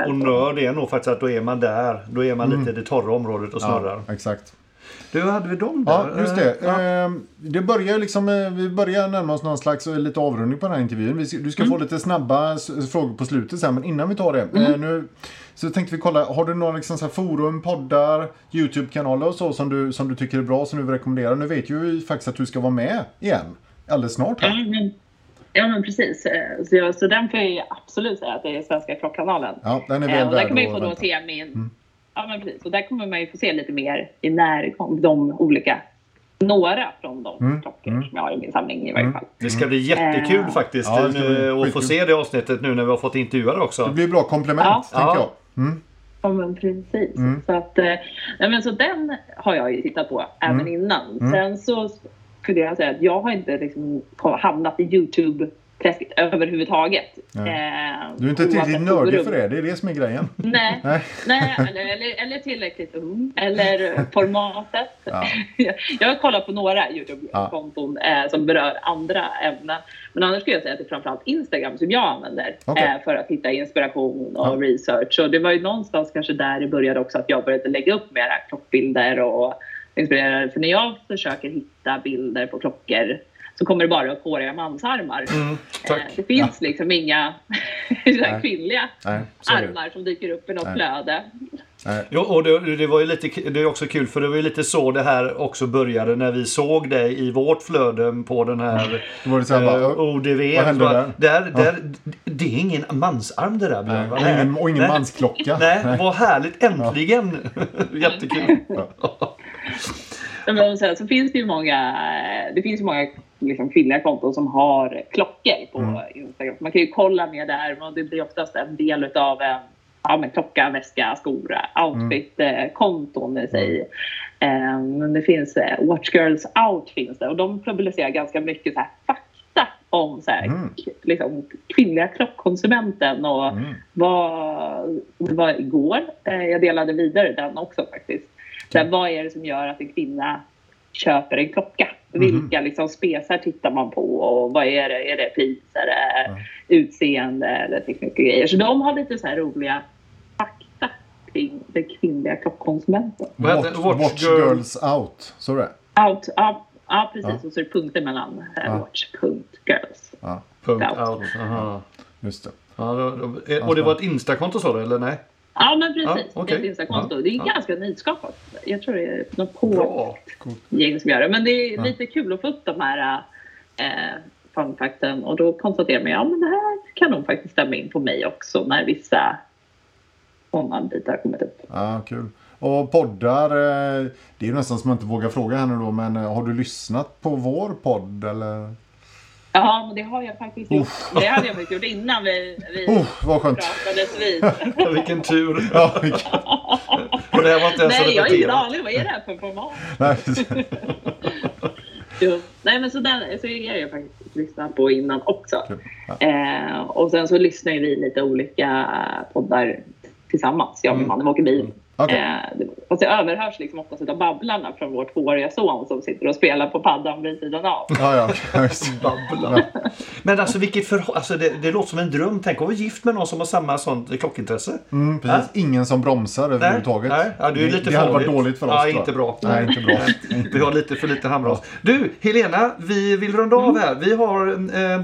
och, nörd är nog faktiskt att då är man där. Då är man lite i det torra området och snurrar. Mm. ja, exakt. Du, hade vi dem där? Ja, just det. Ja. Ehm, Det börjar liksom, eh, vi börjar närma oss någon slags eh, lite avrundning på den här intervjun. Ska- Du ska få lite snabba frågor på slutet sen, men innan vi tar det. eh, Nu, så tänkte vi kolla, har du några liksom så här forum, poddar, YouTube-kanaler och så som du, som du tycker är bra, som du vill rekommendera? Nu vet ju vi faktiskt att du ska vara med igen. Alldeles snart här. Men, ja, men precis. Eh, Så, jag, så den får jag ju absolut säga att det är Svenska Klockkanalen. Ja, den är Eh, väl och där värd kan man ju få då se min... Ja, men precis. Och där kommer man ju få se lite mer i närgång, de olika... Några från de Mm, klockor mm. som jag har i min samling i varje fall. Det ska bli jättekul Eh, faktiskt ja, nu, att få se det avsnittet nu när vi har fått intervjua det också. Det blir bra komplement, Ja. tänker Ja. jag. Mm. Ja, men precis. Mm. Så, att, eh, men så den har jag ju tittat på även innan. Mm. Sen så skulle jag säga att jag har inte liksom hamnat i Youtube-träsket överhuvudtaget. Nej. Eh, Du är inte tillräckligt nördig för det, det är det som är grejen. Nej, Nej. nej eller, eller, tillräckligt ung. Eller formatet. Ja. Jag har kollat på några Youtube-konton eh, som berör andra ämnen. Men annars skulle jag säga att det är framförallt Instagram som jag använder Okej. eh, för att hitta inspiration och Ja. research. Och det var ju någonstans kanske där det började också att jag började lägga upp mera klockbilder och inspirerade. För när jag försöker hitta bilder på klockor så kommer det bara upp håriga mansarmar. Mm, Eh, det finns liksom inga här kvinnliga Nej, armar som dyker upp i något Nej. flöde. Nej. Jo, och det, det var ju lite, det är också kul för det var ju lite så det här också började när vi såg dig i vårt flöde på den här Då var det så här bara, eh, ODV. vad hände Bara, där? där, där Det är ingen mansarm det där Björn. Och ingen, och ingen Nej. mansklocka. Nej, vad härligt. Äntligen! Jättekul. Men sen så finns det ju många, det finns ju många liksom kvinnliga konton som har klockor på Mm. Instagram. Man kan ju kolla med där och det blir oftast en del av en ja, men klocka, väska, skor, outfit-konton i sig. Eh, Men det finns eh, Watch Girls Out finns det och de publicerar ganska mycket så här fakta om så här, Mm. liksom, kvinnliga klockkonsumenten och Mm. vad, vad igår. Eh, jag delade vidare den också faktiskt. Så här, vad är det som gör att en kvinna köper en klocka? Vilka liksom spesar tittar man på och vad är det? Är det pris? Är det utseende eller teknik och grejer? Så de har lite så här roliga fakta kring den kvinnliga klockkonsumenten. Watch, Watch Watch Girl- Girls Out. Så det? Out, ja, ja, precis. Ja. Och så är det punkter mellan eh, Ja. watch.girls. Ja, Punkt Ja. out. Aha. just det. Ja, då, då, och det var ett Instakonto sa du eller nej? Ja, men precis. Ja, är ett Instakonto. Ja, Det är ja. ganska nyskapat. Jag tror det är något gäng som gör det. Men det är lite kul att få upp de här eh, fun facten och då konstaterar man ja men det här kan nog faktiskt stämma in på mig också när vissa sådana bitar har kommit upp. Ja, kul. Och poddar, eh, det är ju nästan som man inte vågar fråga nu då, men eh, har du lyssnat på vår podd eller? Ja, men det har jag faktiskt gjort. Det hade jag faktiskt gjort innan vi, vi Oh, vad skönt. pratades vid. Vilken tur. Ja, vilken- Och det här var inte ens Nej, jag har ingen aning. Vad är det här för format? nej, Jo. Nej, men så, den, så är jag faktiskt lyssnat på innan också. Ja. Eh, och sen så lyssnar vi lite olika poddar tillsammans, jag och min man, när vi åker bil. Okej. Eh, det- fast det överhörs liksom oftast av babblarna från vår tvååriga son som sitter och spelar på paddan vid sidan av. Ja, ja, ja, just. Babbla. Men alltså vilket alltså det, det låter som en dröm. Tänk att vara gift med någon som har samma sånt klockintresse. Mm, precis. Ingen som bromsar överhuvudtaget. Nej, ja, det är lite det hade varit dåligt för oss. Ja, inte bra. Nej, inte bra. Vi har lite för lite handbroms. Du, Helena, vi vill runda av här. Vi har eh,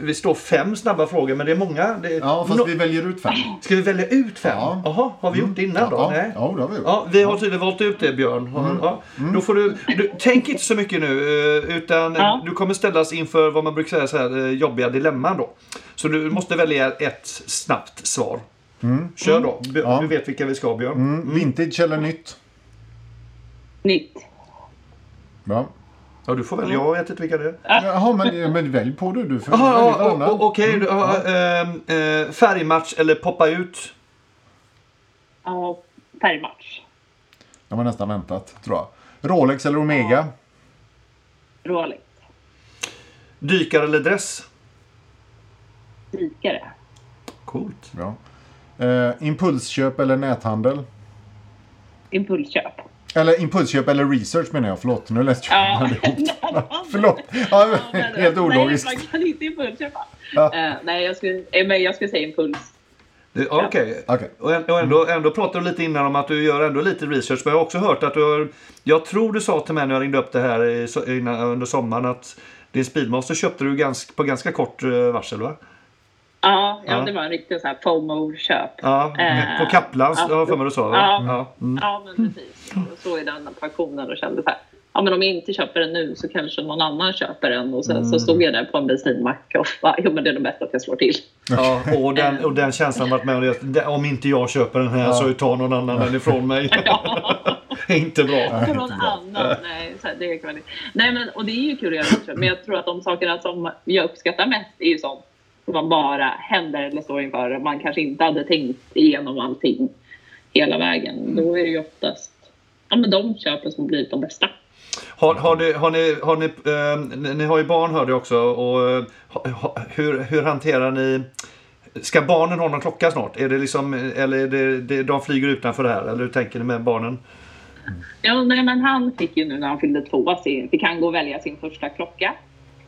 vi står fem snabba frågor, men det är många. Det är Ja, fast Nå- vi väljer ut fem. Ska vi välja ut fem? Ja. Jaha, har vi gjort det innan då? Ja, Nej. ja, det har vi gjort. Ja, vi har tydligen valt ut det Björn. Mm. Ja. Då får du, du, tänk inte så mycket nu eh, utan Ja. du kommer ställas inför vad man brukar säga så här, eh, jobbiga dilemman då. Så du måste välja ett snabbt svar. Kör då. Mm. Ja. Du vet vilka vi ska Björn. Mm, vintage eller nytt? Nytt. Ja. Ja, du får välja. Jag vet inte vilka det är. Jaha, men, men välj på du. Du ja, okej. du har, ehm, eh, färgmatch eller poppa ut? Ja, färgmatch. Det var nästan väntat, tror jag. Rolex eller Omega? Rolex. Dykare eller dress? Dykare. Coolt. Bra. Eh, impulsköp eller näthandel? Impulsköp. Eller impulsköp eller research menar jag. Förlåt, nu läste jag Ja. ihop. Förlåt. Ja, men- helt ologiskt. Nej, man kan inte impulsköpa. Ja. Eh, nej, jag skulle, eh, men jag skulle säga impuls. Okej. Och än- och ändå, ändå pratade du lite innan om att du gör ändå lite research. Men jag har också hört att du har... Jag tror du sa till mig när jag ringde upp det här innan, under sommaren att din Speedmaster köpte du ganska, på ganska kort eh, varsel va? Ja, ja, Ja. det var en riktig så här FOMO-köp. Ja, Eh, på Kaplans, ja. ja. jag för mig du sa va? Ja. Ja. Mm. Ja, men precis. Och så är den pensionen och kände så här. Ja, men om jag inte köper den nu så kanske någon annan köper den. Och sen så stod jag där på en bensinmack och bara, jo men det är nog bäst att jag slår till. Ja, och, den, och den känslan varit med om det. Om inte jag köper den här så tar någon annan den ifrån mig. inte bra. För någon annan. Nej, så här, det man inte. Nej, men och det är ju kul att göra Men jag tror att de sakerna som jag uppskattar mest är ju sånt som man bara händer eller står inför. Man kanske inte hade tänkt igenom allting hela vägen. Då är det ju oftast ja, men de köpen som blir de bästa. Har, har, ni, har, ni, har ni, eh, ni- har ju barn hörde jag också. Och, eh, ha, hur, hur hanterar ni... Ska barnen ha någon klocka snart? Är det liksom, eller är det, det, de flyger utanför det här? Eller hur tänker ni med barnen? Ja, nej, men han fick ju nu när han fyllde två, fick han gå och välja sin första klocka.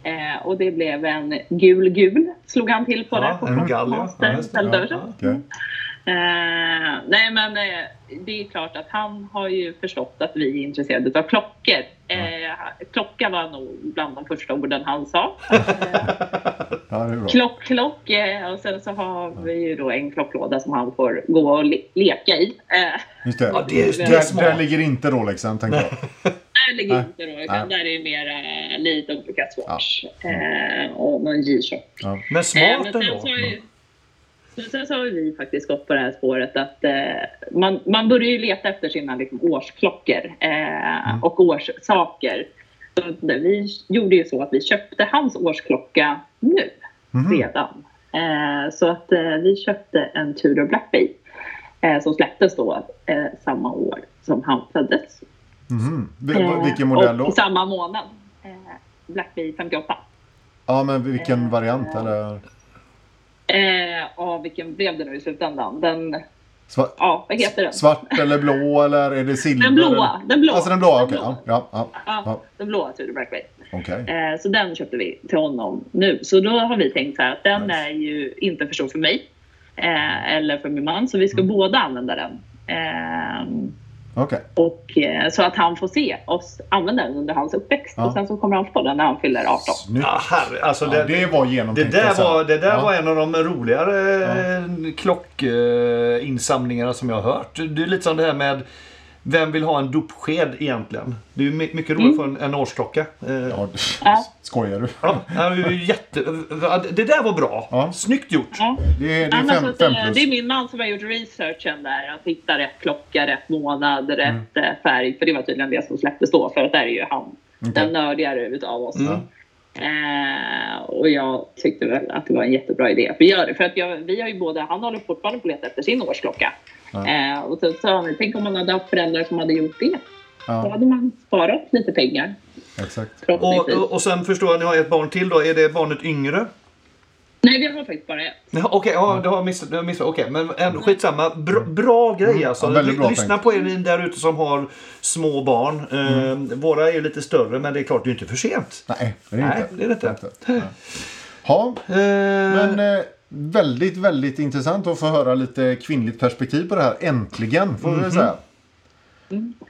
Eh, och det blev en gul-gul, slog han till på Ja, det. På en gall, ja. Ja. Okej. Eh, nej men eh, det är klart att han har ju förstått att vi är intresserade av klockor. Eh, klocka var nog bland de första orden han sa. Ja, det är bra. Klock, klock. Eh, och sen så har vi ju då en klocklåda som han får gå och le- leka i. Eh, Just det. Ja, det är- det är där, där ligger inte Rolexen, tänker jag. där ligger Nej. inte Nej. där är det mer eh, lite olika Swatch eh, och någon G-Shock. Ja. Men Eh, smart men sen ändå. men sen så har vi faktiskt gått på det här spåret att eh, man, man börjar ju leta efter sina liksom, årsklockor eh, och årssaker. Så vi gjorde ju så att vi köpte hans årsklocka nu redan. Eh, så att eh, vi köpte en Tudor Black Bay eh, som släpptes då eh, samma år som han föddes. Vi- Eh, Vilken modell och då? samma månad. Eh, Black Bay 58. Ja, men vilken variant? Eller? Eh, ja, vilken blev det nu i slutändan? Den, Svart, ja, vad heter den? svart eller blå eller är det silver? Den blåa. Den blåa. Alltså den blåa, okej. Blåa. Ja, ja, Ja, ja. den blåa Tudor Black Bay. Okej. Eh, så den köpte vi till honom nu. Så då har vi tänkt så här att den Nice. är ju inte för stor för mig. Eh, eller för min man. Så vi ska båda använda den. Eh, Okej. och, eh, så att han får se oss använda den under hans uppväxt. Ja. Och sen så kommer han få den när han fyller 18. Snyggt. Ja, herre, alltså Ja, det, det var det genomtänkt. där, alltså. var, det där Ja. var en av de roligare ja. klockinsamlingarna som jag har hört. Det är lite som det här med vem vill ha en dopsked egentligen? Det är ju my- mycket roligt att få en, en årsklocka. Eh, Ja. Ja, Ja. skojar du? Ja, det, är ju jätte... det där var bra. Ja. Snyggt gjort. Ja. Det är, det är fem, fem plus. det är min man som har gjort researchen där. Att hitta rätt klocka, rätt månad, rätt Mm. färg. För det var tydligen det som släpptes då. För att där är ju han Okej. den nördigare utav oss. Mm. Eh, och jag tyckte väl att det var en jättebra idé. Vi gör det. För att jag, vi har ju båda, han håller fortfarande på att leta efter sin årsklocka. Ja. Eh, och så sa han, tänk om man hade haft föräldrar som hade gjort det. Då Ja, hade man sparat lite pengar. exakt. Och, och, och sen förstår jag, ni har ett barn till då. Är det barnet yngre? Nej, vi har faktiskt bara ett. Ja, Okej, ja, du har missat. Missat. Okej, men ändå, skitsamma. Bra, bra grej alltså. Mm. Ja, väldigt bra Lyssna tänkt. på er där ute som har små barn. Mm. Eh, våra är ju lite större, men det är klart det är inte för sent. Nej, det är Nej, inte. det är det inte. Nej. Ja, Eh, men eh, väldigt, väldigt intressant att få höra lite kvinnligt perspektiv på det här. Äntligen, får vi Mhm. väl säga.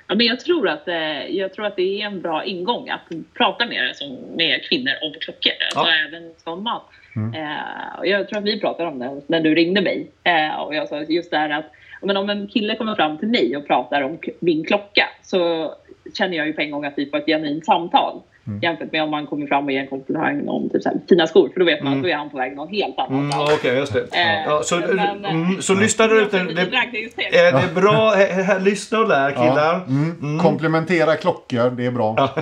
Ja, men jag, tror att, eh, jag tror att det är en bra ingång att prata med, som, med kvinnor om klockor. Alltså även som man. Eh, och jag tror att vi pratade om det när du ringde mig. Eh, och jag sa just det här att men om en kille kommer fram till mig och pratar om min klocka så känner jag ju på en gång att vi får ett genuint samtal. Jämfört med om man kommer fram och ger en komplimang om typ så här, fina skor. För då vet man att då är han på väg någon helt Mm, annanstans. ja, Okej, just det. Eh, Ja, så, men, mm, så lyssna där ute. Det, Det, det, är bra. Lyssna och lär killar. Ja, mm. Komplementera klockor, det är bra.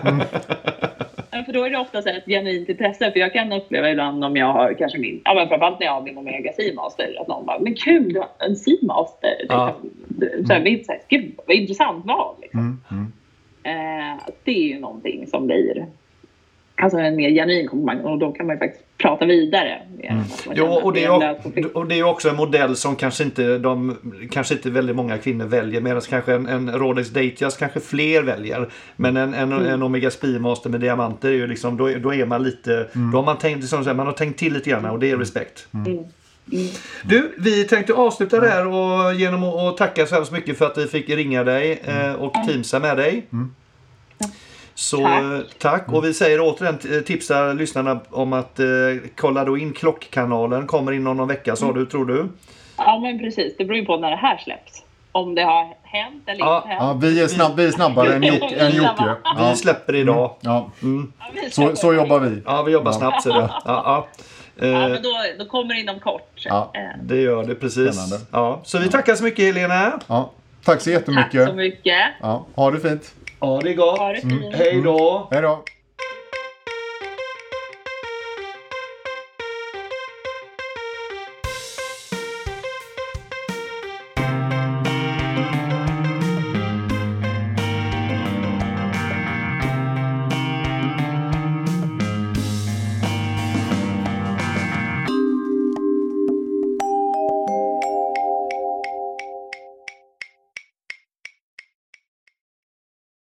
Ja, För då är det oftast ett genuint intresse. För jag kan uppleva ibland om jag har kanske min, ja men framförallt när jag har min Omega Seamaster, att någon bara, men kul, du har en Seamaster. Ja. Liksom. Så här, mm. så här, Gud, vad intressant val. Liksom. Mm, mm. Eh, det är ju någonting som blir alltså en mer genuin komplimang och då kan man ju faktiskt prata vidare. Jo, känner att och det, är, och det är också en modell som kanske inte, de, kanske inte väldigt många kvinnor väljer. Medan kanske en, en Rolex Datejust kanske fler väljer. Men en, en, Mm. en Omega Speedmaster med diamanter är ju liksom, då, är- då är man lite, då har man tänkt, som sagt, man har tänkt till lite grann och det är respekt. Mm. Du, vi tänkte avsluta där och genom att tacka så hemskt mycket för att vi fick ringa dig eh, och teamsa med dig. Så Tack. eh, tack. Och vi säger återigen, t- tipsar lyssnarna om att eh, kolla då in Klockkanalen. Kommer inom någon vecka sa du, tror du? Ja men precis, det beror ju på när det här släpps. Om det har hänt eller Ja, inte hänt. Ja, vi, är snabb, vi är snabbare än, Jock, än Jocke. Ja. Vi släpper idag. Ja. Ja, vi Så, så jobbar vi. Ja, vi jobbar snabbt ser du. Ja, ja. Ja, Eh, men då, då kommer det inom kort. Ja. Eh, det gör det precis. Spännande. Ja, så vi tackar så mycket Helena. Ja. Tack så Tack jättemycket. så mycket. Ja, ha det fint. Ja, det är gott. Ha det fint. Hej då. Hej då.